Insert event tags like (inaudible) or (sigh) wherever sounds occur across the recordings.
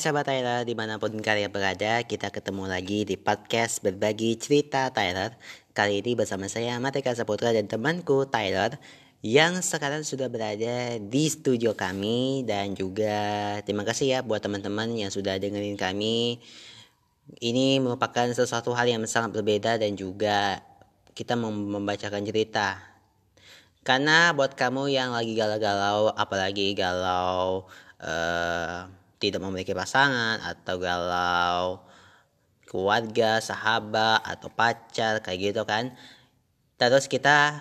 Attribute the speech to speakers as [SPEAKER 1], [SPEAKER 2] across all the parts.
[SPEAKER 1] Sahabat Tyler, di mana pun kalian berada, kita ketemu lagi di podcast berbagi cerita Tyler. Kali ini bersama saya Matika Saputra dan temanku Tyler yang sekarang sudah berada di studio kami dan juga terima kasih ya buat teman-teman yang sudah dengerin kami. Ini merupakan sesuatu hal yang sangat berbeda dan juga kita membacakan cerita. Karena buat kamu yang lagi galau-galau, apalagi galau uh, tidak memiliki pasangan atau galau keluarga, sahabat atau pacar kayak gitu kan. Terus kita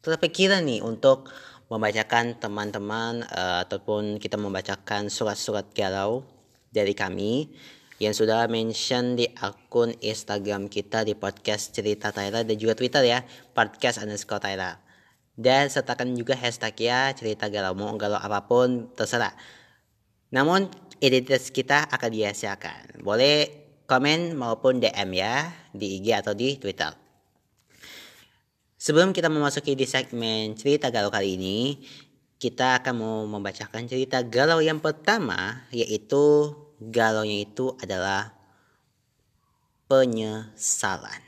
[SPEAKER 1] terpikiran nih untuk membacakan teman-teman uh, ataupun kita membacakan surat-surat galau dari kami yang sudah mention di akun Instagram kita di podcast cerita Tyler dan juga Twitter ya podcast underscore Tyler dan sertakan juga hashtag ya cerita galau. Mau galau apa pun terserah namun identitas kita akan dirahasiakan. Boleh komen maupun DM ya di IG atau di Twitter. Sebelum kita memasuki di segmen cerita galau kali ini, kita akan mau membacakan cerita galau yang pertama yaitu galaunya itu adalah penyesalan.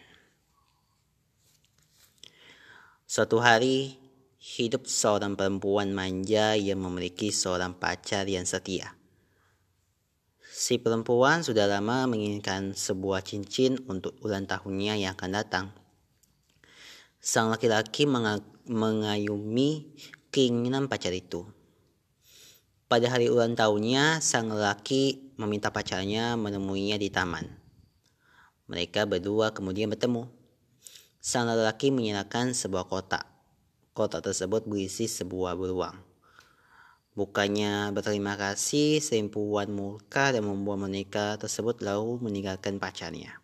[SPEAKER 1] Suatu hari hidup seorang perempuan manja yang memiliki seorang pacar yang setia. Si perempuan sudah lama menginginkan sebuah cincin untuk ulang tahunnya yang akan datang. Sang laki-laki mengayumi keinginan pacar itu. Pada hari ulang tahunnya, sang laki meminta pacarnya menemuinya di taman. Mereka berdua kemudian bertemu. Sang lelaki menyalakan sebuah kotak Kotak tersebut berisi sebuah beruang. Bukannya berterima kasih, sempuan murka dan membuat boneka tersebut lalu meninggalkan pacarnya.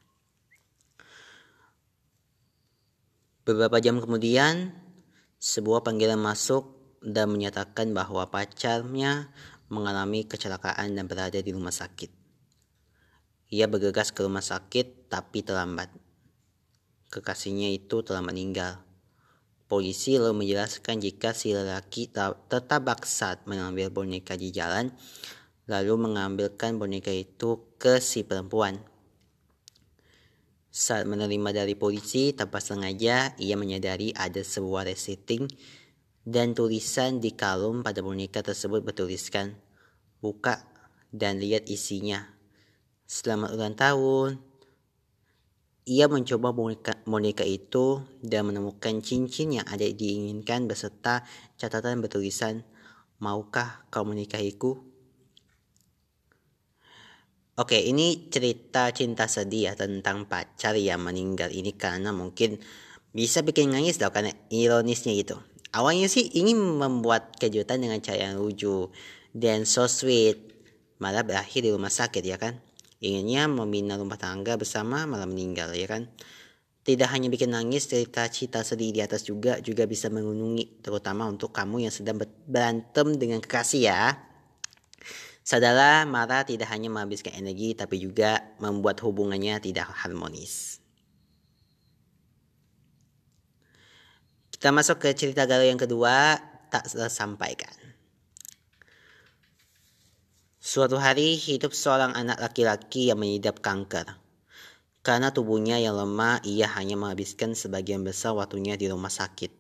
[SPEAKER 1] Beberapa jam kemudian, sebuah panggilan masuk dan menyatakan bahwa pacarnya mengalami kecelakaan dan berada di rumah sakit. Ia bergegas ke rumah sakit tapi terlambat. Kekasihnya itu telah meninggal. Polisi lalu menjelaskan jika si lelaki tertabak saat mengambil boneka di jalan, lalu mengambilkan boneka itu ke si perempuan. Saat menerima dari polisi, tanpa sengaja ia menyadari ada sebuah resiting dan tulisan di kalung pada boneka tersebut bertuliskan, buka dan lihat isinya. Selamat ulang tahun, ia mencoba boneka, boneka itu dan menemukan cincin yang ada diinginkan beserta catatan bertulisan, Maukah kau menikahiku? Oke, ini cerita cinta sedih ya tentang pacar yang meninggal ini karena mungkin bisa bikin nangis tau karena ironisnya gitu. Awalnya sih ingin membuat kejutan dengan cara yang lucu dan so sweet, malah berakhir di rumah sakit ya kan inginnya membina rumah tangga bersama malah meninggal ya kan tidak hanya bikin nangis cerita cita sedih di atas juga juga bisa mengunungi terutama untuk kamu yang sedang berantem dengan kekasih ya Sadarlah marah tidak hanya menghabiskan energi tapi juga membuat hubungannya tidak harmonis. Kita masuk ke cerita galau yang kedua, tak tersampaikan. Suatu hari hidup seorang anak laki-laki yang mengidap kanker. Karena tubuhnya yang lemah, ia hanya menghabiskan sebagian besar waktunya di rumah sakit.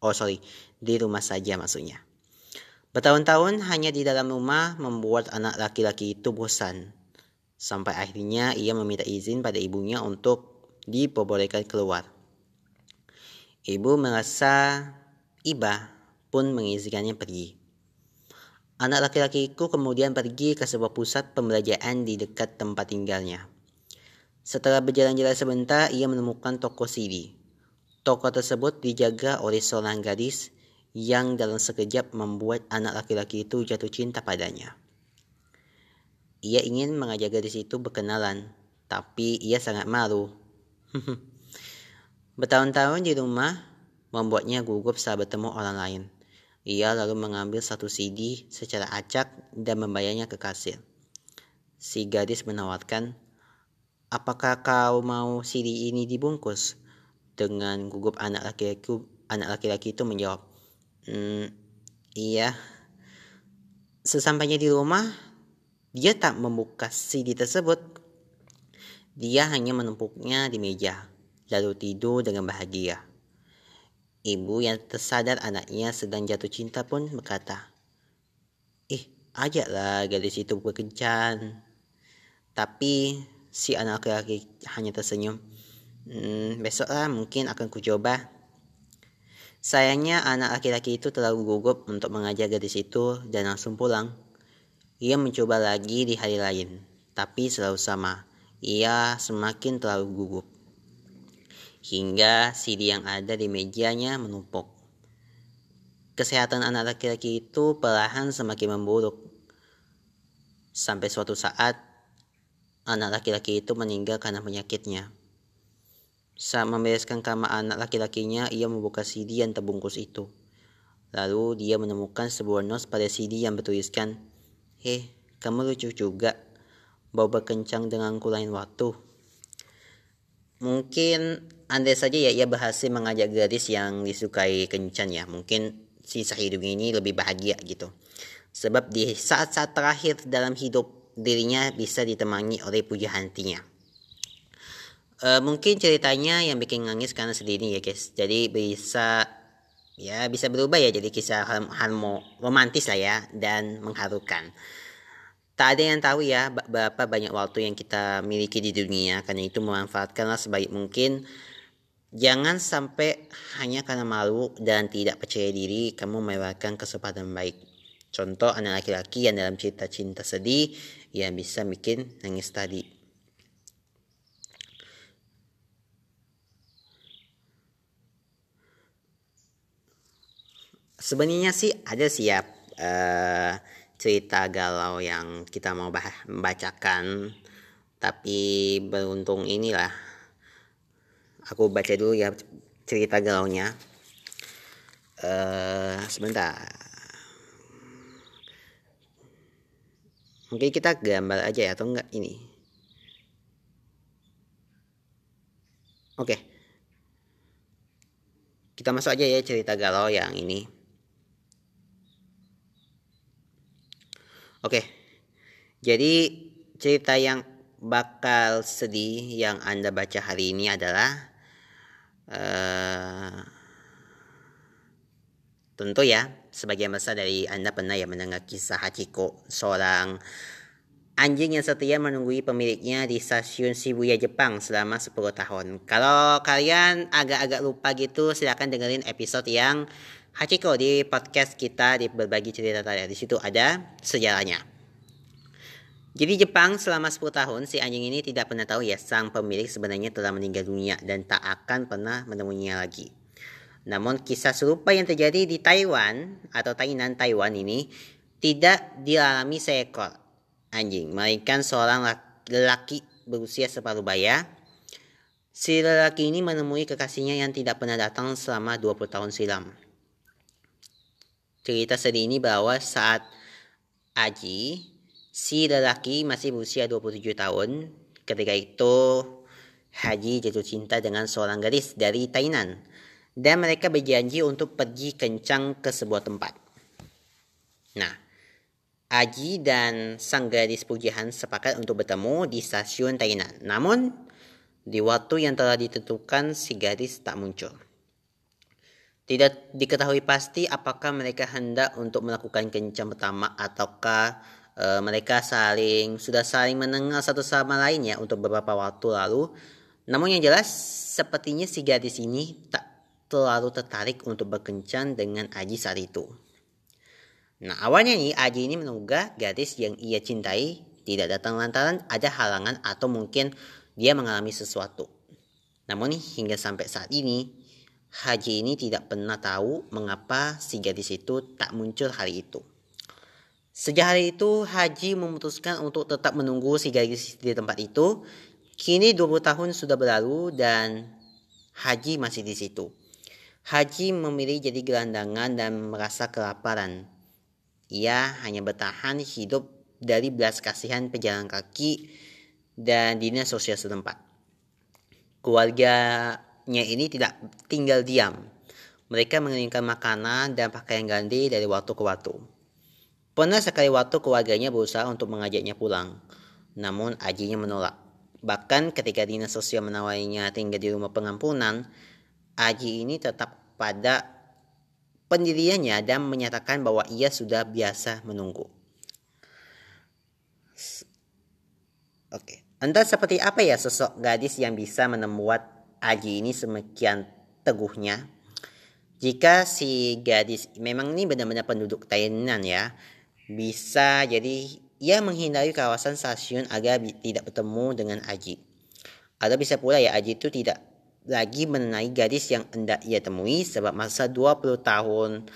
[SPEAKER 1] Oh sorry, di rumah saja maksudnya. Bertahun-tahun hanya di dalam rumah membuat anak laki-laki itu bosan. Sampai akhirnya ia meminta izin pada ibunya untuk diperbolehkan keluar. Ibu merasa iba pun mengizinkannya pergi. Anak laki-lakiku kemudian pergi ke sebuah pusat pembelajaran di dekat tempat tinggalnya. Setelah berjalan-jalan sebentar, ia menemukan toko CD. Toko tersebut dijaga oleh seorang gadis yang dalam sekejap membuat anak laki-laki itu jatuh cinta padanya. Ia ingin mengajak gadis itu berkenalan, tapi ia sangat malu. (laughs) Bertahun-tahun di rumah membuatnya gugup saat bertemu orang lain. Ia lalu mengambil satu CD secara acak dan membayarnya ke kasir. Si gadis menawarkan, apakah kau mau CD ini dibungkus? Dengan gugup anak laki-laki anak laki-laki itu menjawab, mm, iya. Sesampainya di rumah, dia tak membuka CD tersebut. Dia hanya menumpuknya di meja, lalu tidur dengan bahagia. Ibu yang tersadar anaknya sedang jatuh cinta pun berkata, Ih, ajaklah gadis itu berkencan. Tapi si anak laki-laki hanya tersenyum. Hmm, besoklah mungkin akan kucoba. Sayangnya anak laki-laki itu terlalu gugup untuk mengajak gadis itu dan langsung pulang. Ia mencoba lagi di hari lain, tapi selalu sama. Ia semakin terlalu gugup. Hingga CD yang ada di mejanya menumpuk. Kesehatan anak laki-laki itu perlahan semakin memburuk. Sampai suatu saat, anak laki-laki itu meninggal karena penyakitnya. Saat membereskan kamar anak laki-lakinya, ia membuka CD yang terbungkus itu. Lalu dia menemukan sebuah notes pada CD yang bertuliskan, Hei, kamu lucu juga. Bau berkencang denganku lain waktu. Mungkin andai saja ya ia berhasil mengajak gadis yang disukai kencan ya. Mungkin sisa hidup ini lebih bahagia gitu. Sebab di saat-saat terakhir dalam hidup dirinya bisa ditemani oleh puja hantinya. Uh, mungkin ceritanya yang bikin nangis karena sedih ini ya guys. Jadi bisa ya bisa berubah ya jadi kisah harmo romantis lah ya dan mengharukan. Tak ada yang tahu ya berapa banyak waktu yang kita miliki di dunia karena itu memanfaatkanlah sebaik mungkin. Jangan sampai hanya karena malu dan tidak percaya diri kamu melewatkan kesempatan baik. Contoh anak laki-laki yang dalam cerita cinta sedih yang bisa bikin nangis tadi. Sebenarnya sih ada sih ya uh, cerita galau yang kita mau bacakan, tapi beruntung inilah aku baca dulu ya cerita galaunya. Uh, sebentar. Mungkin kita gambar aja ya atau enggak ini. Oke. Kita masuk aja ya cerita galau yang ini. Oke. Jadi cerita yang bakal sedih yang Anda baca hari ini adalah uh, tentu ya sebagian besar dari Anda pernah ya mendengar kisah Hachiko seorang anjing yang setia menunggui pemiliknya di stasiun Shibuya Jepang selama 10 tahun. Kalau kalian agak-agak lupa gitu silahkan dengerin episode yang Hachiko di podcast kita di berbagi cerita tadi. Di situ ada sejarahnya. Jadi Jepang selama 10 tahun si anjing ini tidak pernah tahu ya sang pemilik sebenarnya telah meninggal dunia dan tak akan pernah menemuinya lagi. Namun kisah serupa yang terjadi di Taiwan atau Tainan Taiwan ini tidak dialami seekor anjing, melainkan seorang lelaki berusia separuh baya. Si lelaki ini menemui kekasihnya yang tidak pernah datang selama 20 tahun silam. Cerita sedih ini bahwa saat Aji, si lelaki masih berusia 27 tahun. Ketika itu, Haji jatuh cinta dengan seorang gadis dari Tainan. Dan mereka berjanji untuk pergi kencang ke sebuah tempat. Nah, Aji dan sang gadis pujian sepakat untuk bertemu di stasiun Tainan. Namun, di waktu yang telah ditentukan, si gadis tak muncul. Tidak diketahui pasti apakah mereka hendak untuk melakukan kencan pertama ataukah e, mereka saling sudah saling mendengar satu sama lain ya untuk beberapa waktu lalu. Namun yang jelas sepertinya si gadis ini tak terlalu tertarik untuk berkencan dengan Aji saat itu. Nah awalnya nih Aji ini menunggu gadis yang ia cintai tidak datang lantaran ada halangan atau mungkin dia mengalami sesuatu. Namun nih hingga sampai saat ini Haji ini tidak pernah tahu mengapa si gadis itu tak muncul hari itu. Sejak hari itu, Haji memutuskan untuk tetap menunggu si gadis di tempat itu. Kini 20 tahun sudah berlalu dan Haji masih di situ. Haji memilih jadi gelandangan dan merasa kelaparan. Ia hanya bertahan hidup dari belas kasihan pejalan kaki dan dinas sosial setempat. Keluarga nya ini tidak tinggal diam. Mereka mengirimkan makanan dan pakaian ganti dari waktu ke waktu. Pernah sekali waktu keluarganya berusaha untuk mengajaknya pulang, namun Ajinya menolak. Bahkan ketika dinas sosial menawarinya tinggal di rumah pengampunan, Aji ini tetap pada pendiriannya dan menyatakan bahwa ia sudah biasa menunggu. Oke, entah seperti apa ya sosok gadis yang bisa membuat Aji ini semakin teguhnya. Jika si gadis memang ini benar-benar penduduk Thailand ya, bisa jadi ia menghindari kawasan stasiun agar tidak bertemu dengan Aji. Atau bisa pula ya Aji itu tidak lagi mengenai gadis yang hendak ia temui sebab masa 20 tahun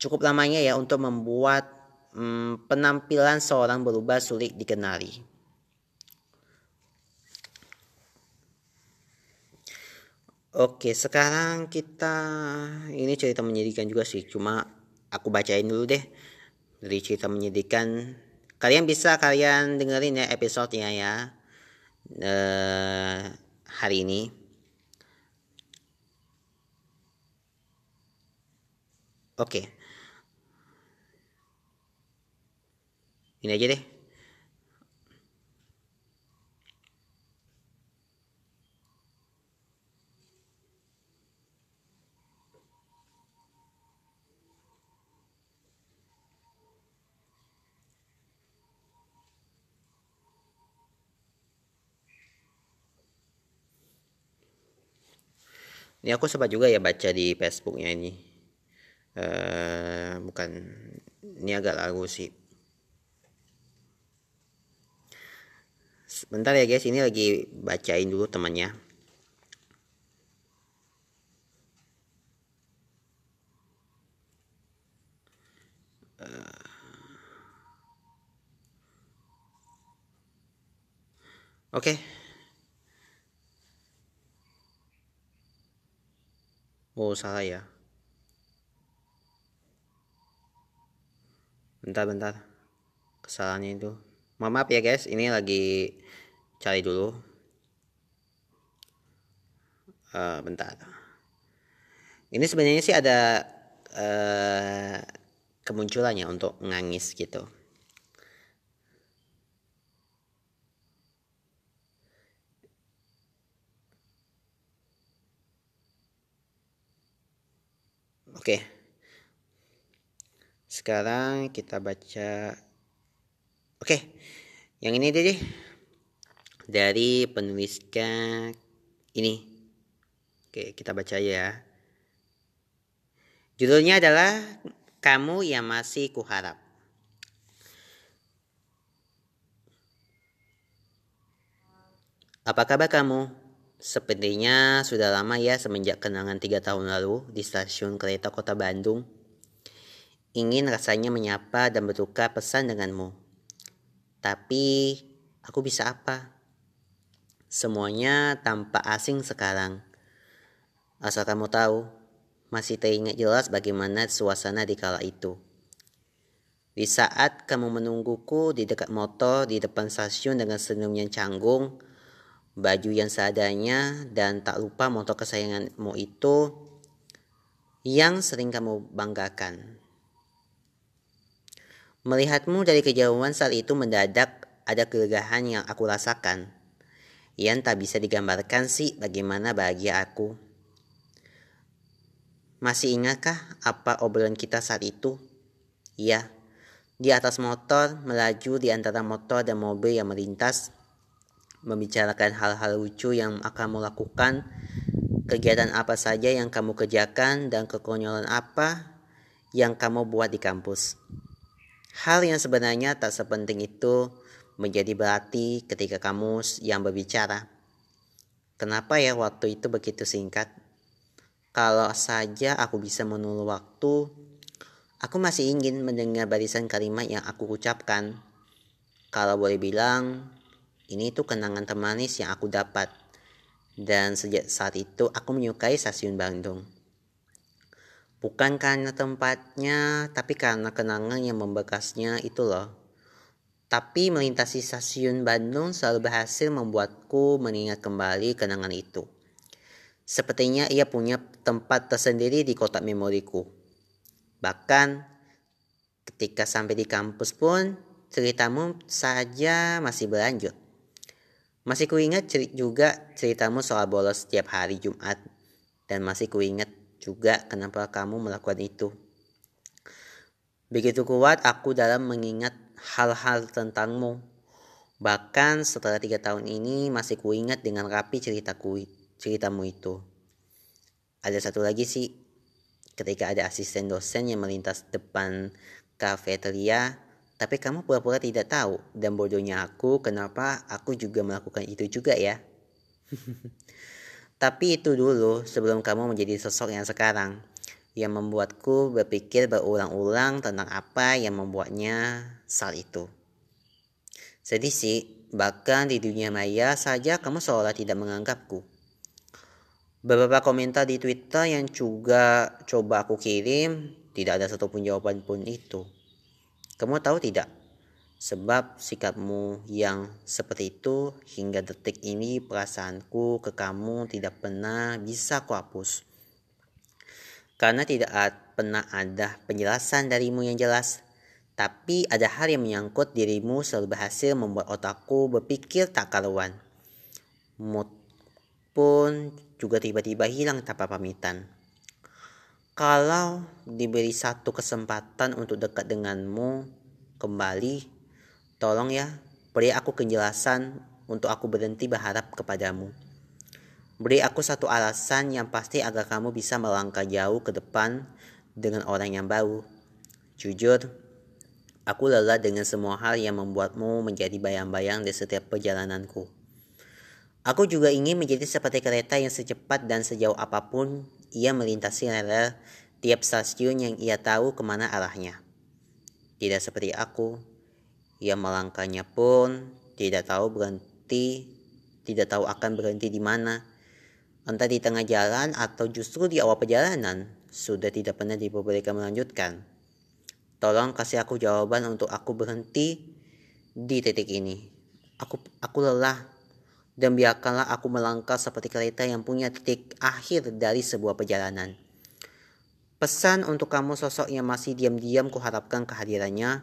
[SPEAKER 1] cukup lamanya ya untuk membuat hmm, penampilan seorang berubah sulit dikenali. Oke, sekarang kita ini cerita menyedihkan juga sih, cuma aku bacain dulu deh dari cerita menyedihkan. Kalian bisa kalian dengerin ya episodenya ya uh, hari ini. Oke. Okay. ini aja deh Ini aku sempat juga ya baca di Facebooknya ini. Uh, bukan ini agak lagu sih. Sebentar ya guys, ini lagi bacain dulu temannya. Uh, Oke. Okay. Oh salah ya. Bentar-bentar. Kesalahannya itu. Mohon maaf ya guys, ini lagi cari dulu. Uh, bentar. Ini sebenarnya sih ada uh, kemunculannya untuk ngangis gitu. Oke. Sekarang kita baca Oke. Yang ini deh dari penulisnya ini. Oke, kita baca ya. Judulnya adalah Kamu yang masih kuharap. Apa kabar kamu? Sepertinya sudah lama ya semenjak kenangan tiga tahun lalu di stasiun kereta kota Bandung. Ingin rasanya menyapa dan bertukar pesan denganmu. Tapi aku bisa apa? Semuanya tampak asing sekarang. Asal kamu tahu, masih teringat jelas bagaimana suasana di kala itu. Di saat kamu menungguku di dekat motor di depan stasiun dengan senyum yang canggung, baju yang seadanya, dan tak lupa motor kesayanganmu itu yang sering kamu banggakan. Melihatmu dari kejauhan saat itu mendadak ada kelegahan yang aku rasakan. Yang tak bisa digambarkan sih bagaimana bahagia aku. Masih ingatkah apa obrolan kita saat itu? Iya, di atas motor, melaju di antara motor dan mobil yang melintas, membicarakan hal-hal lucu yang akan kamu lakukan, kegiatan apa saja yang kamu kerjakan, dan kekonyolan apa yang kamu buat di kampus. Hal yang sebenarnya tak sepenting itu menjadi berarti ketika kamu yang berbicara. Kenapa ya waktu itu begitu singkat? Kalau saja aku bisa menunggu waktu, aku masih ingin mendengar barisan kalimat yang aku ucapkan. Kalau boleh bilang, ini tuh kenangan termanis yang aku dapat. Dan sejak saat itu aku menyukai stasiun Bandung. Bukan karena tempatnya, tapi karena kenangan yang membekasnya itu loh. Tapi melintasi stasiun Bandung selalu berhasil membuatku mengingat kembali kenangan itu. Sepertinya ia punya tempat tersendiri di kotak memoriku. Bahkan Ketika sampai di kampus pun ceritamu saja masih berlanjut. Masih kuingat ceri juga ceritamu soal bolos setiap hari Jumat dan masih kuingat juga kenapa kamu melakukan itu. Begitu kuat aku dalam mengingat hal-hal tentangmu. Bahkan setelah tiga tahun ini masih kuingat dengan rapi ceritaku, ceritamu itu. Ada satu lagi sih, ketika ada asisten dosen yang melintas depan kafeteria, tapi kamu pura-pura tidak tahu dan bodohnya aku kenapa aku juga melakukan itu juga ya. (laughs) tapi itu dulu sebelum kamu menjadi sosok yang sekarang yang membuatku berpikir berulang-ulang tentang apa yang membuatnya saat itu. Sedih sih, bahkan di dunia maya saja kamu seolah tidak menganggapku. Beberapa komentar di Twitter yang juga coba aku kirim, tidak ada satupun jawaban pun itu. Kamu tahu tidak? Sebab sikapmu yang seperti itu hingga detik ini perasaanku ke kamu tidak pernah bisa kuhapus. Karena tidak pernah ada penjelasan darimu yang jelas tapi ada hal yang menyangkut dirimu selalu berhasil membuat otakku berpikir tak karuan. Mood pun juga tiba-tiba hilang tanpa pamitan. Kalau diberi satu kesempatan untuk dekat denganmu kembali, tolong ya beri aku kejelasan untuk aku berhenti berharap kepadamu. Beri aku satu alasan yang pasti agar kamu bisa melangkah jauh ke depan dengan orang yang baru. Jujur, Aku lelah dengan semua hal yang membuatmu menjadi bayang-bayang di setiap perjalananku. Aku juga ingin menjadi seperti kereta yang secepat dan sejauh apa pun ia melintasi rel tiap stasiun yang ia tahu ke mana arahnya. Tidak seperti aku, ia melangkahnya pun tidak tahu berhenti, tidak tahu akan berhenti di mana. Entah di tengah jalan atau justru di awal perjalanan, sudah tidak pernah diperbolehkan melanjutkan. Tolong kasih aku jawaban untuk aku berhenti di titik ini. Aku aku lelah dan biarkanlah aku melangkah seperti kereta yang punya titik akhir dari sebuah perjalanan. Pesan untuk kamu sosok yang masih diam-diam kuharapkan kehadirannya.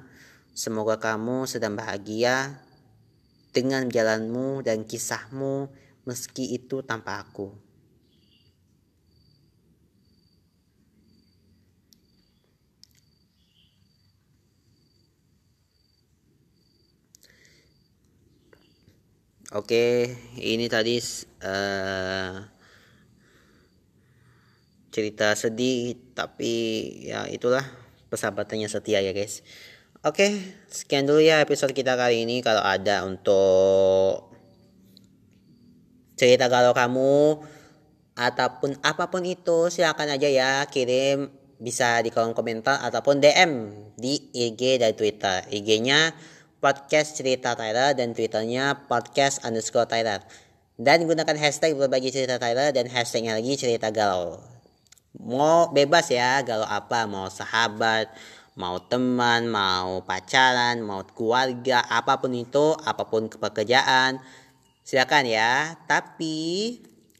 [SPEAKER 1] Semoga kamu sedang bahagia dengan jalanmu dan kisahmu meski itu tanpa aku. Oke, ini tadi uh, cerita sedih, tapi ya itulah persahabatannya setia ya guys. Oke, sekian dulu ya episode kita kali ini. Kalau ada untuk cerita kalau kamu ataupun apa pun itu silakan aja ya kirim bisa di kolom komentar ataupun DM di IG dan Twitter. IG-nya podcast cerita Tyler dan twitternya podcast underscore Tyler. Dan gunakan hashtag berbagi cerita Tyler dan hashtagnya lagi cerita galau. Mau bebas ya galau apa, mau sahabat, mau teman, mau pacaran, mau keluarga, apa pun itu, apa pun pekerjaan, silakan ya. Tapi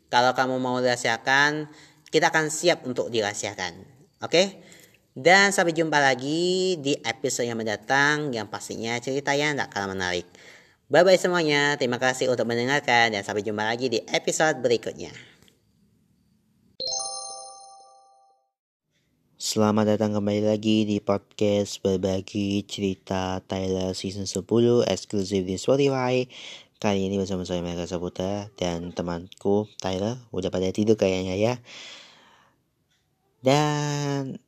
[SPEAKER 1] kalau kamu mau rahasiakan, kita akan siap untuk dirahasiakan. Oke? Okay? Dan sampai jumpa lagi di episode yang mendatang yang pastinya ceritanya tidak kalah menarik. Bye bye semuanya, terima kasih untuk mendengarkan dan sampai jumpa lagi di episode berikutnya.
[SPEAKER 2] Selamat datang kembali lagi di podcast berbagi cerita Tyler season 10 eksklusif di Spotify. Kali ini bersama saya Mega Saputra dan temanku Tyler udah pada tidur kayaknya ya. Dan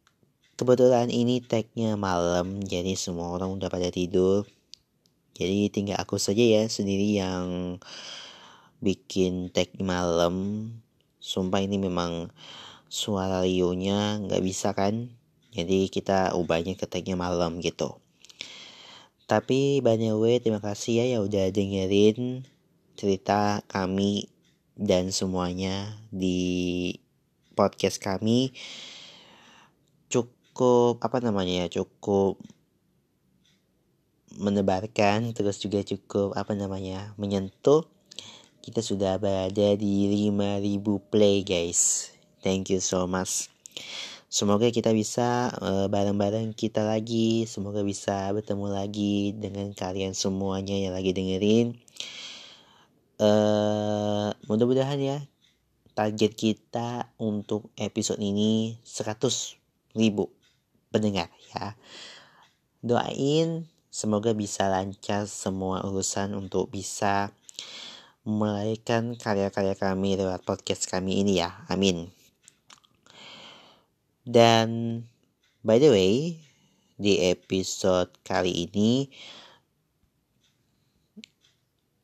[SPEAKER 2] Kebetulan ini tagnya malam, jadi semua orang udah pada tidur. Jadi tinggal aku saja ya sendiri yang bikin tag malam. Sumpah ini memang suara Rio-nya nggak bisa kan. Jadi kita ubahnya ke tagnya malam gitu. Tapi by the way terima kasih ya yang udah dengerin cerita kami dan semuanya di podcast kami cukup apa namanya ya cukup menebarkan terus juga cukup apa namanya menyentuh kita sudah berada di 5000 play guys thank you so much Semoga kita bisa uh, bareng-bareng kita lagi. Semoga bisa bertemu lagi dengan kalian semuanya yang lagi dengerin. Uh, mudah-mudahan ya target kita untuk episode ini 100 ribu pendengar ya. Doain semoga bisa lancar semua urusan untuk bisa melahirkan karya-karya kami lewat podcast kami ini ya. Amin. Dan by the way, di episode kali ini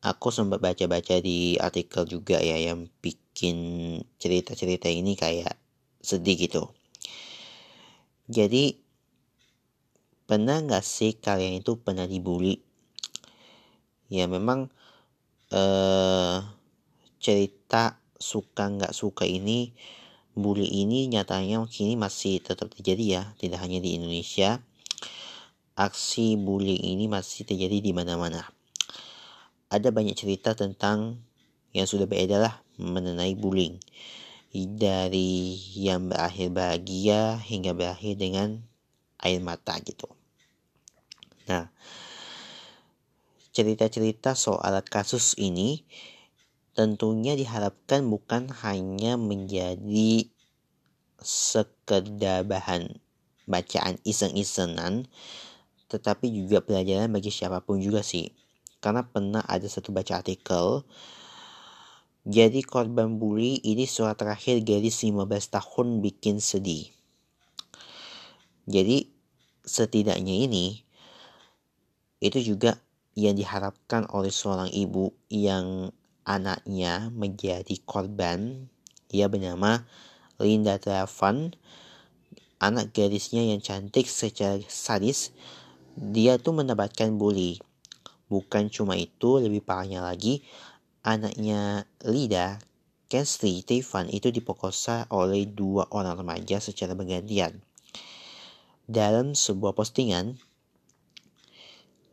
[SPEAKER 2] aku sempat baca-baca di artikel juga ya yang bikin cerita-cerita ini kayak sedih gitu. Jadi pernah nggak sih kalian itu pernah dibully? Ya memang eh, cerita suka nggak suka ini bully ini nyatanya kini masih tetap terjadi ya tidak hanya di Indonesia. Aksi bullying ini masih terjadi di mana-mana. Ada banyak cerita tentang yang sudah beredar lah mengenai bullying dari yang berakhir bahagia hingga berakhir dengan air mata gitu. Nah, cerita-cerita soal kasus ini tentunya diharapkan bukan hanya menjadi sekedar bahan bacaan iseng-isengan, tetapi juga pelajaran bagi siapa pun juga sih. Karena pernah ada satu baca artikel, jadi korban bully ini surat terakhir gadis 15 tahun bikin sedih. Jadi setidaknya ini itu juga yang diharapkan oleh seorang ibu yang anaknya menjadi korban. Dia bernama Linda Travan. Anak gadisnya yang cantik secara sadis. Dia tuh mendapatkan bully. Bukan cuma itu, lebih parahnya lagi, anaknya Lida, Kensley Travan itu diperkosa oleh dua orang remaja secara bergantian. Dalam sebuah postingan,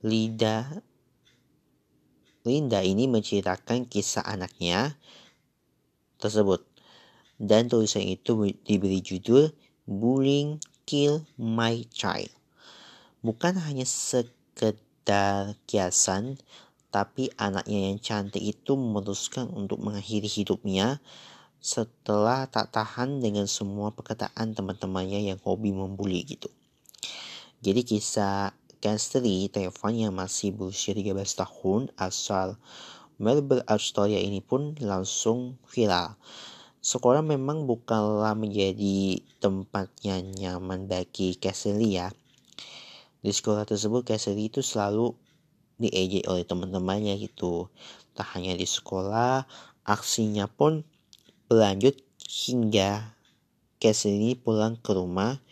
[SPEAKER 2] Lida Linda ini menceritakan kisah anaknya tersebut. Dan tulisan itu diberi judul Bullying Kill My Child. Bukan hanya sekedar kiasan, tapi anaknya yang cantik itu memutuskan untuk mengakhiri hidupnya setelah tak tahan dengan semua perkataan teman-temannya yang hobi membuli gitu. Jadi kisah Gangsteri Taiwan yang masih berusia 13 tahun asal Melbourne, Australia ini pun langsung viral. Sekolah memang bukanlah menjadi tempat yang nyaman bagi Cassidy ya. Di sekolah tersebut Cassidy itu selalu diejek oleh teman-temannya gitu. Tak hanya di sekolah, aksinya pun berlanjut hingga Cassidy pulang ke rumah.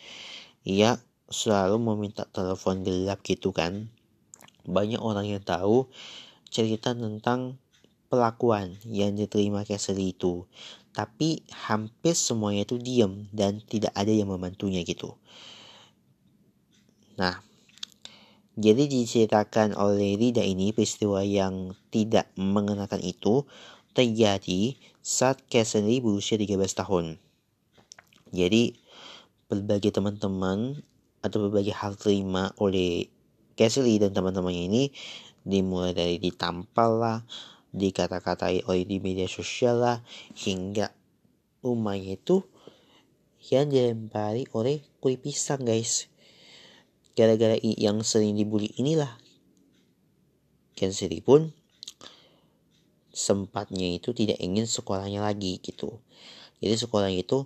[SPEAKER 2] Ia selalu meminta telepon gelap gitu kan. Banyak orang yang tahu cerita tentang pelakuan yang diterima Cassidy itu. Tapi hampir semuanya itu diam dan tidak ada yang membantunya gitu. Nah, jadi diceritakan oleh Rida ini peristiwa yang tidak mengenakan itu terjadi saat Cassidy berusia 13 tahun. Jadi berbagai teman-teman atau berbagai hal terima oleh Cassidy dan teman-temannya ini dimulai dari ditampal lah, dikata-katai oleh di media sosial lah, hingga rumahnya itu yang dilempari oleh kulit pisang guys. Gara-gara yang sering dibully inilah Cassidy pun sempatnya itu tidak ingin sekolahnya lagi gitu. Jadi sekolahnya itu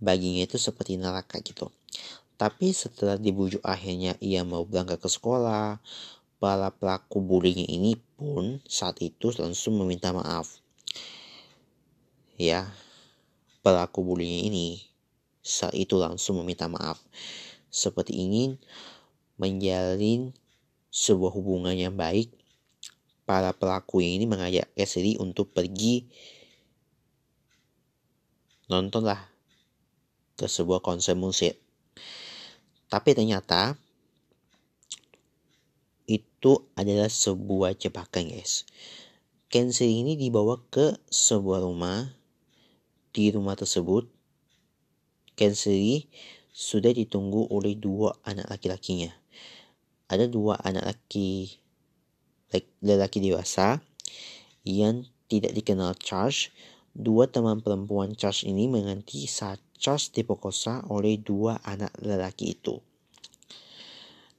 [SPEAKER 2] baginya itu seperti neraka gitu. Tapi setelah dibujuk akhirnya ia mau berangkat ke sekolah, para pelaku bullying ini pun saat itu langsung meminta maaf. Ya, pelaku bullying ini saat itu langsung meminta maaf. Seperti ingin menjalin sebuah hubungan yang baik, para pelaku ini mengajak Cassidy untuk pergi nontonlah ke sebuah konser musik tapi ternyata itu adalah sebuah jebakan guys. Cancer ini dibawa ke sebuah rumah. Di rumah tersebut Kensri sudah ditunggu oleh dua anak laki-lakinya. Ada dua anak laki lelaki dewasa yang tidak dikenal Charles. Dua teman perempuan Charles ini menanti saat Charles diperkosa oleh dua anak lelaki itu.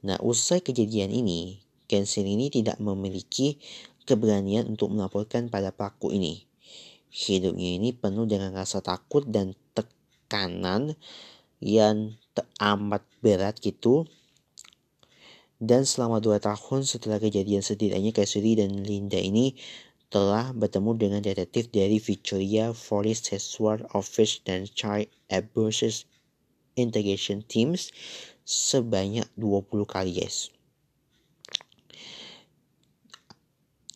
[SPEAKER 2] Nah, usai kejadian ini, Kensir ini tidak memiliki keberanian untuk melaporkan pada pelaku ini. Hidupnya ini penuh dengan rasa takut dan tekanan yang teramat berat gitu. Dan selama dua tahun setelah kejadian setidaknya Kasuri dan Linda ini telah bertemu dengan detektif dari Victoria Forest Sexual Office dan Child Abuse Integration Teams sebanyak 20 kali guys.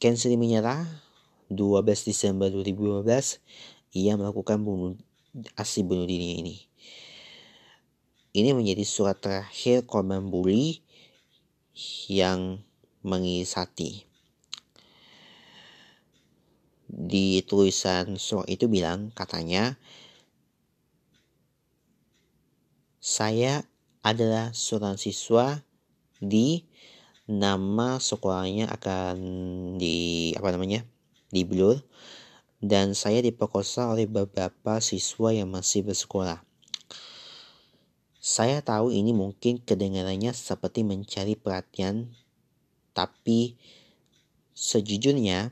[SPEAKER 2] Kensri menyerah 12 Desember 2012 ia melakukan bunuh aksi bunuh diri ini. Ini menjadi surat terakhir korban bully yang mengisati. Di tulisan surat itu bilang katanya saya adalah seorang siswa di nama sekolahnya akan di apa namanya di blur dan saya diperkosa oleh beberapa siswa yang masih bersekolah. Saya tahu ini mungkin kedengarannya seperti mencari perhatian, tapi sejujurnya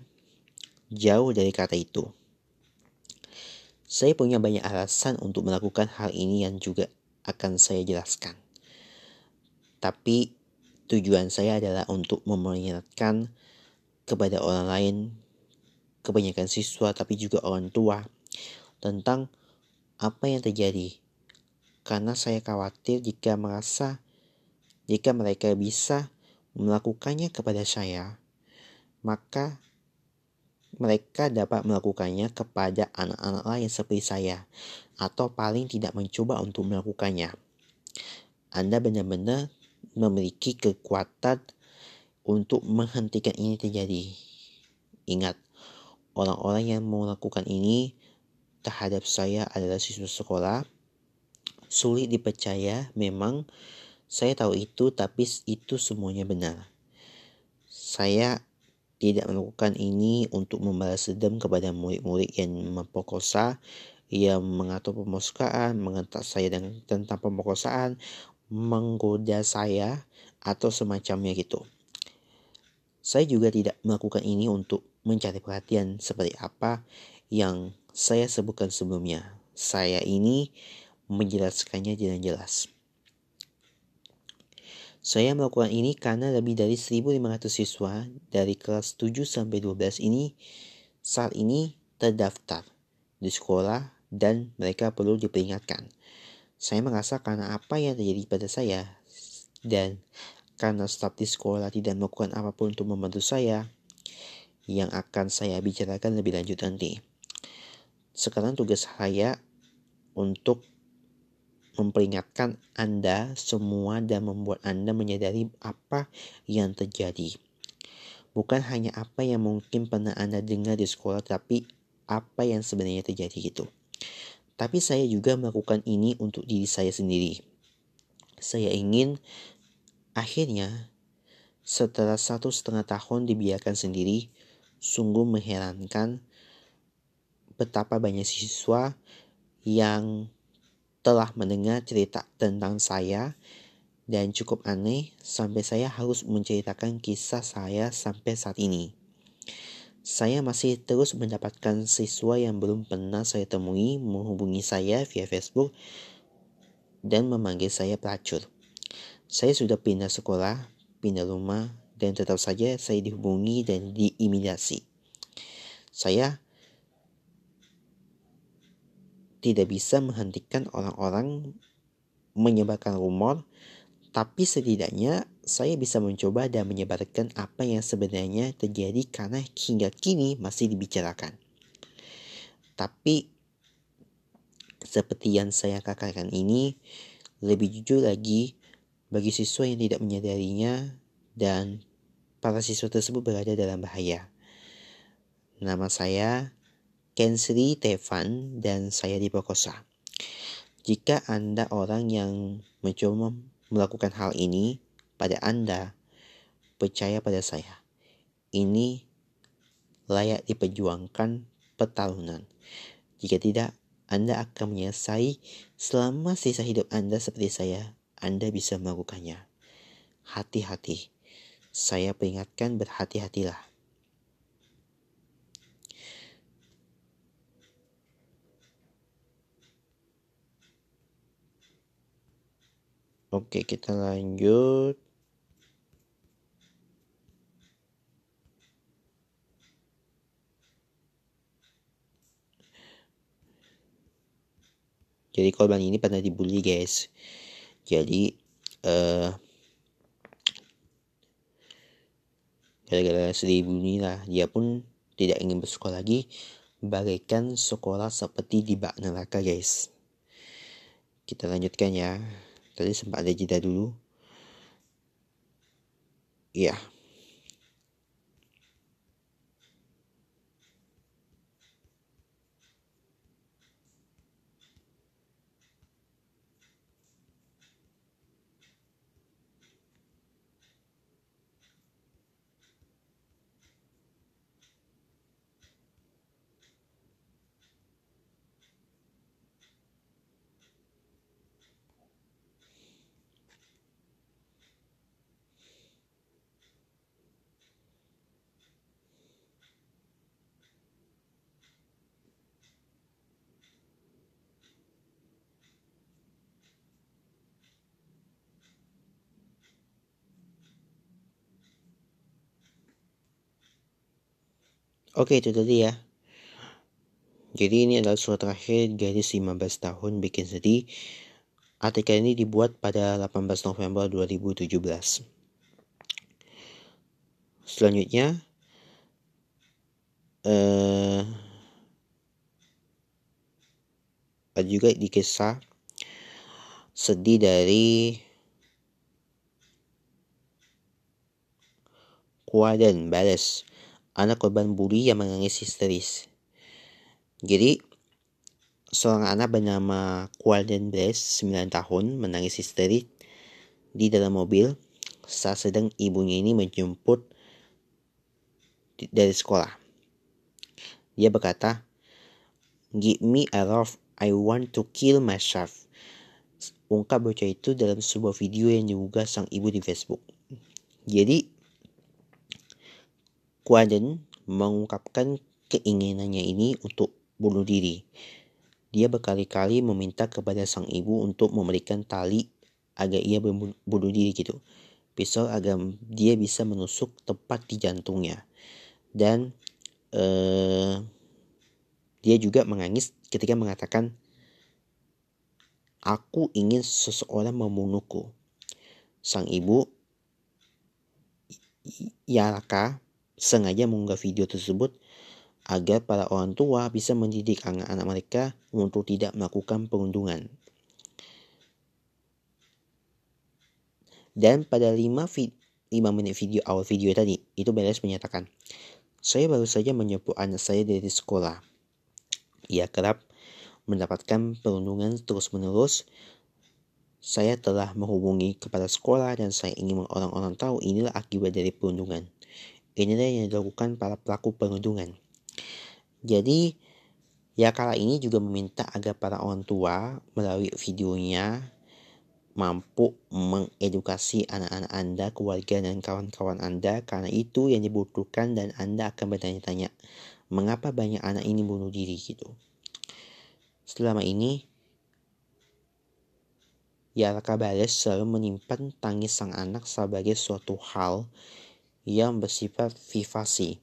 [SPEAKER 2] jauh dari kata itu. Saya punya banyak alasan untuk melakukan hal ini yang juga akan saya jelaskan. Tapi Tujuan saya adalah untuk memperingatkan kepada orang lain, kebanyakan siswa tapi juga orang tua tentang apa yang terjadi. Karena saya khawatir jika merasa jika mereka bisa melakukannya kepada saya, maka mereka dapat melakukannya kepada anak-anak lain seperti saya, atau paling tidak mencoba untuk melakukannya. Anda benar-benar memiliki kekuatan untuk menghentikan ini terjadi. Ingat, orang-orang yang melakukan ini terhadap saya adalah siswa sekolah. Sulit dipercaya, memang saya tahu itu, tapi itu semuanya benar. Saya tidak melakukan ini untuk membalas dendam kepada murid-murid yang memperkosa, yang mengatur pemerkosaan, mengentak saya dengan tentang pemerkosaan, menggoda saya atau semacamnya gitu. Saya juga tidak melakukan ini untuk mencari perhatian seperti apa yang saya sebutkan sebelumnya. Saya ini menjelaskannya dengan jelas. Saya melakukan ini karena lebih dari 1.500 siswa dari kelas 7 sampai 12 ini saat ini terdaftar di sekolah dan mereka perlu diperingatkan. Saya merasa karena apa yang terjadi pada saya dan karena staf di sekolah tidak melakukan apa pun untuk membantu saya yang akan saya bicarakan lebih lanjut nanti. Sekarang tugas saya untuk memperingatkan Anda semua dan membuat Anda menyadari apa yang terjadi. Bukan hanya apa yang mungkin pernah Anda dengar di sekolah, tapi apa yang sebenarnya terjadi gitu. Tapi saya juga melakukan ini untuk diri saya sendiri. Saya ingin akhirnya setelah satu setengah tahun dibiarkan sendiri, sungguh mengherankan betapa banyak siswa yang telah mendengar cerita tentang saya dan cukup aneh sampai saya harus menceritakan kisah saya sampai saat ini. Saya masih terus mendapatkan siswa yang belum pernah saya temui menghubungi saya via Facebook dan memanggil saya pelacur. Saya sudah pindah sekolah, pindah rumah, dan tetap saja saya dihubungi dan diimidasi. Saya tidak bisa menghentikan orang-orang menyebarkan rumor, tapi setidaknya saya bisa mencoba dan menyebarkan apa yang sebenarnya terjadi karena hingga kini masih dibicarakan. Tapi seperti yang saya katakan ini, lebih jujur lagi bagi siswa yang tidak menyadarinya dan para siswa tersebut berada dalam bahaya. Nama saya Kensri Tevan dan saya diperkosa. Jika Anda orang yang mencoba melakukan hal ini pada Anda, percaya pada saya. Ini layak diperjuangkan pertarungan. Jika tidak, Anda akan menyelesai selama sisa hidup Anda seperti saya. Anda bisa melakukannya. Hati-hati. Saya peringatkan berhati-hatilah. Oke, kita lanjut. Jadi korban ini pernah dibully guys. Jadi uh, gara-gara sedih dibully lah, dia pun tidak ingin bersekolah lagi, bagaikan sekolah seperti di bak neraka guys. Kita lanjutkan ya. Tadi sempat ada jeda dulu. Iya. Oke itu tadi ya. Jadi ini adalah surat terakhir gadis 15 tahun bikin sedih. Artikel ini dibuat pada 18 November 2017. Selanjutnya, uh, ada juga di kisah sedih dari Kuaden Bares anak korban bully yang menangis histeris. Jadi, seorang anak bernama Qualden Blaze, 9 tahun, menangis histeris di dalam mobil saat sedang ibunya ini menjemput dari sekolah. Dia berkata, Give me a love, I want to kill myself. Ungkap bocah itu dalam sebuah video yang diunggah sang ibu di Facebook. Jadi, Quaden mengungkapkan keinginannya ini untuk bunuh diri. Dia berkali-kali meminta kepada sang ibu untuk memberikan tali agar ia bunuh diri gitu. Pisau agar dia bisa menusuk tepat di jantungnya. Dan uh, dia juga menangis ketika mengatakan, Aku ingin seseorang membunuhku. Sang ibu, Yaraka, sengaja mengunggah video tersebut agar para orang tua bisa mendidik anak-anak mereka untuk tidak melakukan perundungan. Dan pada 5, 5 menit video awal video tadi, itu Beres menyatakan, saya baru saja menjemput anak saya dari sekolah. Ia kerap mendapatkan perundungan terus-menerus. Saya telah menghubungi kepada sekolah dan saya ingin orang-orang tahu inilah akibat dari perundungan. Inilah yang dilakukan para pelaku perundungan. Jadi, ya kala ini juga meminta agar para orang tua melalui videonya mampu mengedukasi anak-anak Anda, keluarga, dan kawan-kawan Anda karena itu yang dibutuhkan dan Anda akan bertanya-tanya mengapa banyak anak ini bunuh diri gitu. Selama ini, Yaraka Bales selalu menyimpan tangis sang anak sebagai suatu hal yang bersifat vivasi.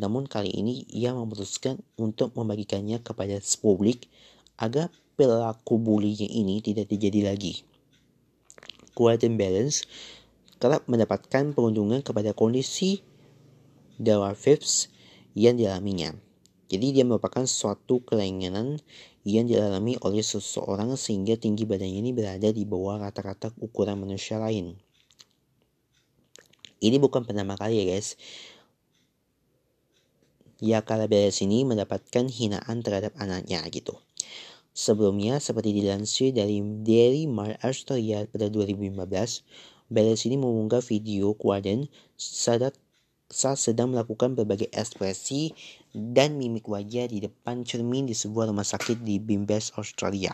[SPEAKER 2] Namun kali ini ia memutuskan untuk membagikannya kepada publik agar perilaku bullying ini tidak terjadi lagi. and Balance kerap mendapatkan perundungan kepada kondisi Fips yang dialaminya. Jadi dia merupakan suatu kelainan yang dialami oleh seseorang sehingga tinggi badannya ini berada di bawah rata-rata ukuran manusia lain. Ini bukan pertama kali ya guys. Ya kalau beres ini mendapatkan hinaan terhadap anaknya gitu. Sebelumnya, seperti dilansir dari Daily Mail Australia pada 2015, Beres ini mengunggah video Quaden saat sedang melakukan berbagai ekspresi dan mimik wajah di depan cermin di sebuah rumah sakit di Bimbes, Australia.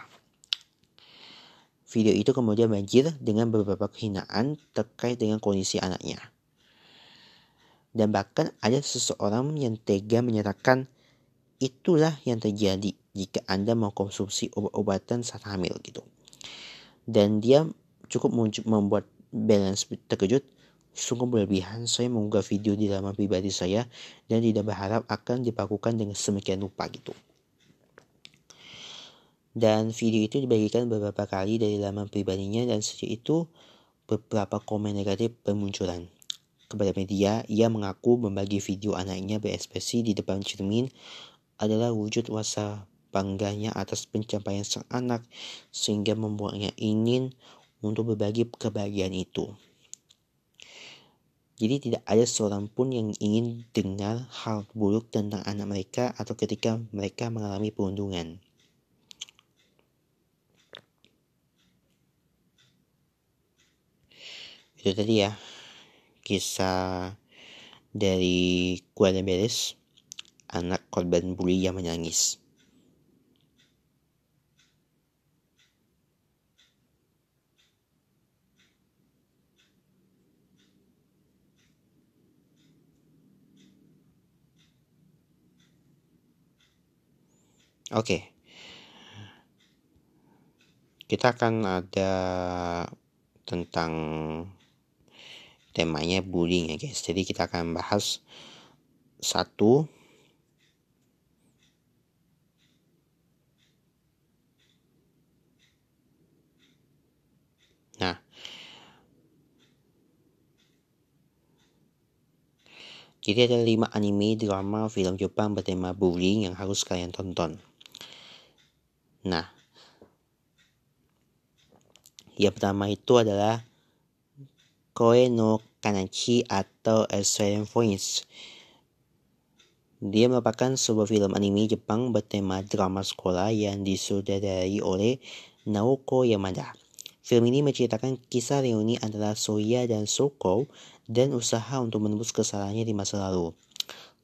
[SPEAKER 2] Video itu kemudian banjir dengan beberapa kehinaan terkait dengan kondisi anaknya. Dan bahkan ada seseorang yang tega menyatakan itulah yang terjadi jika Anda mengkonsumsi obat-obatan saat hamil gitu. Dan dia cukup membuat balance terkejut. Sungguh berlebihan saya mengunggah video di laman pribadi saya dan tidak berharap akan dipakukan dengan semakin rupa gitu. Dan video itu dibagikan beberapa kali dari laman pribadinya dan sejak itu beberapa komen negatif bermunculan. Kepada media, ia mengaku membagi video anaknya berekspresi di depan cermin adalah wujud rasa bangganya atas pencapaian sang anak sehingga membuatnya ingin untuk berbagi kebahagiaan itu. Jadi tidak ada seorang pun yang ingin dengar hal buruk tentang anak mereka atau ketika mereka mengalami perundungan. Itu tadi ya kisah dari Kuala Beres, anak korban bully yang menangis. Oke. Kita akan ada tentang temanya bullying ya guys. Jadi kita akan bahas satu Nah, jadi ada lima anime, drama, film Jepang bertema bullying yang harus kalian tonton. Nah, yang pertama itu adalah Koe no Kanachi atau Australian Voice. Dia merupakan sebuah film anime Jepang bertema drama sekolah yang disutradarai oleh Naoko Yamada. Film ini menceritakan kisah reuni antara Soya dan Soko dan usaha untuk menembus kesalahannya di masa lalu.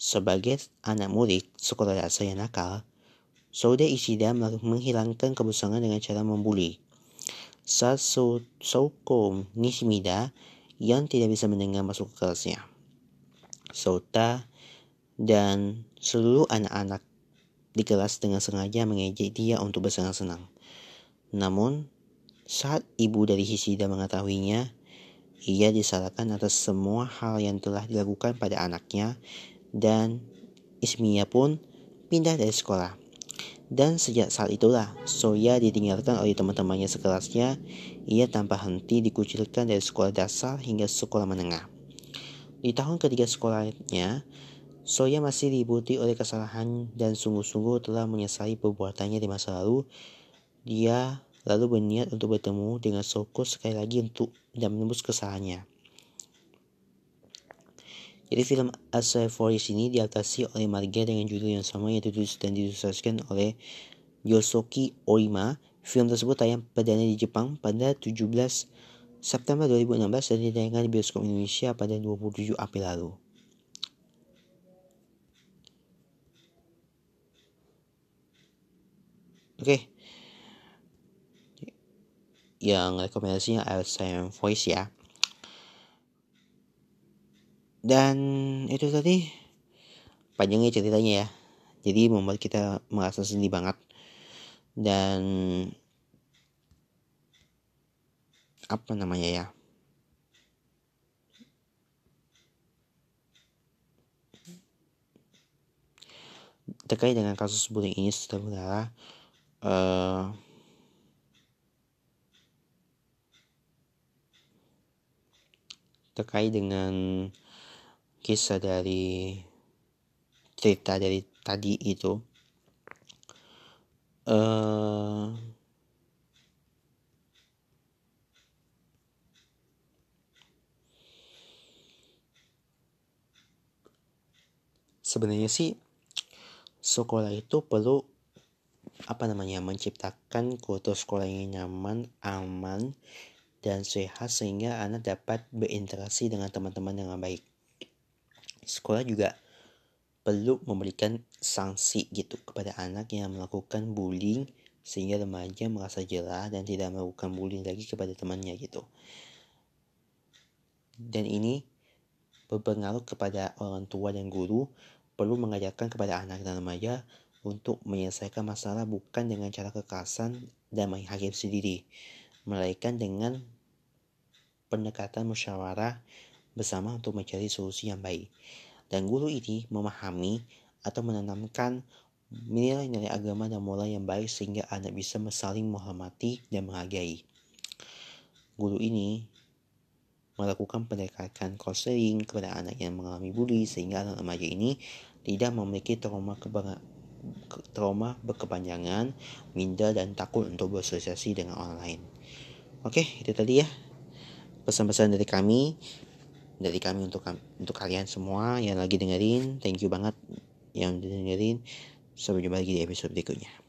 [SPEAKER 2] Sebagai anak murid sekolah dasar yang nakal, Soude Ishida menghilangkan kebosanan dengan cara membuli. Saat Souko Nishimida yang tidak bisa mendengar masuk ke kelasnya. Sota dan seluruh anak-anak di kelas dengan sengaja mengejek dia untuk bersenang-senang. Namun, saat ibu dari Hishida mengetahuinya, ia disalahkan atas semua hal yang telah dilakukan pada anaknya dan Ismiya pun pindah dari sekolah. Dan sejak saat itulah, Soya ditinggalkan oleh teman-temannya sekelasnya. Ia tanpa henti dikucilkan dari sekolah dasar hingga sekolah menengah. Di tahun ketiga sekolahnya, Soya masih dibuti oleh kesalahan dan sungguh-sungguh telah menyesali perbuatannya di masa lalu. Dia lalu berniat untuk bertemu dengan Soko sekali lagi untuk dan menembus kesalahannya. Jadi film Asa Forest ini diadaptasi oleh Marga dengan judul yang sama yaitu ditulis dan diilustrasikan oleh Yosoki Oima. Film tersebut tayang perdana di Jepang pada 17 September 2016 dan ditayangkan di bioskop Indonesia pada 27 April lalu. Oke. Okay. Yang rekomendasinya Alzheimer Voice ya. Dan itu tadi panjangnya ceritanya ya. Jadi membuat kita merasa sedih banget. Dan apa namanya ya? terkait dengan kasus bullying ini saudara uh, terkait dengan kisah dari cerita dari tadi itu uh, sebenarnya sih sekolah itu perlu apa namanya menciptakan kultur sekolah yang nyaman, aman, dan sehat sehingga anak dapat berinteraksi dengan teman-teman dengan baik. Sekolah juga perlu memberikan sanksi gitu kepada anak yang melakukan bullying sehingga remaja merasa jerah dan tidak melakukan bullying lagi kepada temannya gitu. Dan ini berpengaruh kepada orang tua dan guru perlu mengajarkan kepada anak dan remaja untuk menyelesaikan masalah bukan dengan cara kekerasan dan menghakim sendiri, melainkan dengan pendekatan musyawarah bersama untuk mencari solusi yang baik dan guru ini memahami atau menanamkan nilai-nilai agama dan moral yang baik sehingga anak bisa saling menghormati dan menghargai. Guru ini melakukan pendekatan konseling kepada anak yang mengalami bully sehingga anak remaja ini tidak memiliki trauma trauma berkepanjangan, minder dan takut untuk bersosialisasi dengan orang lain. Oke, itu tadi ya pesan-pesan dari kami dari kami untuk untuk kalian semua yang lagi dengerin. Thank you banget yang dengerin. Sampai jumpa lagi di episode berikutnya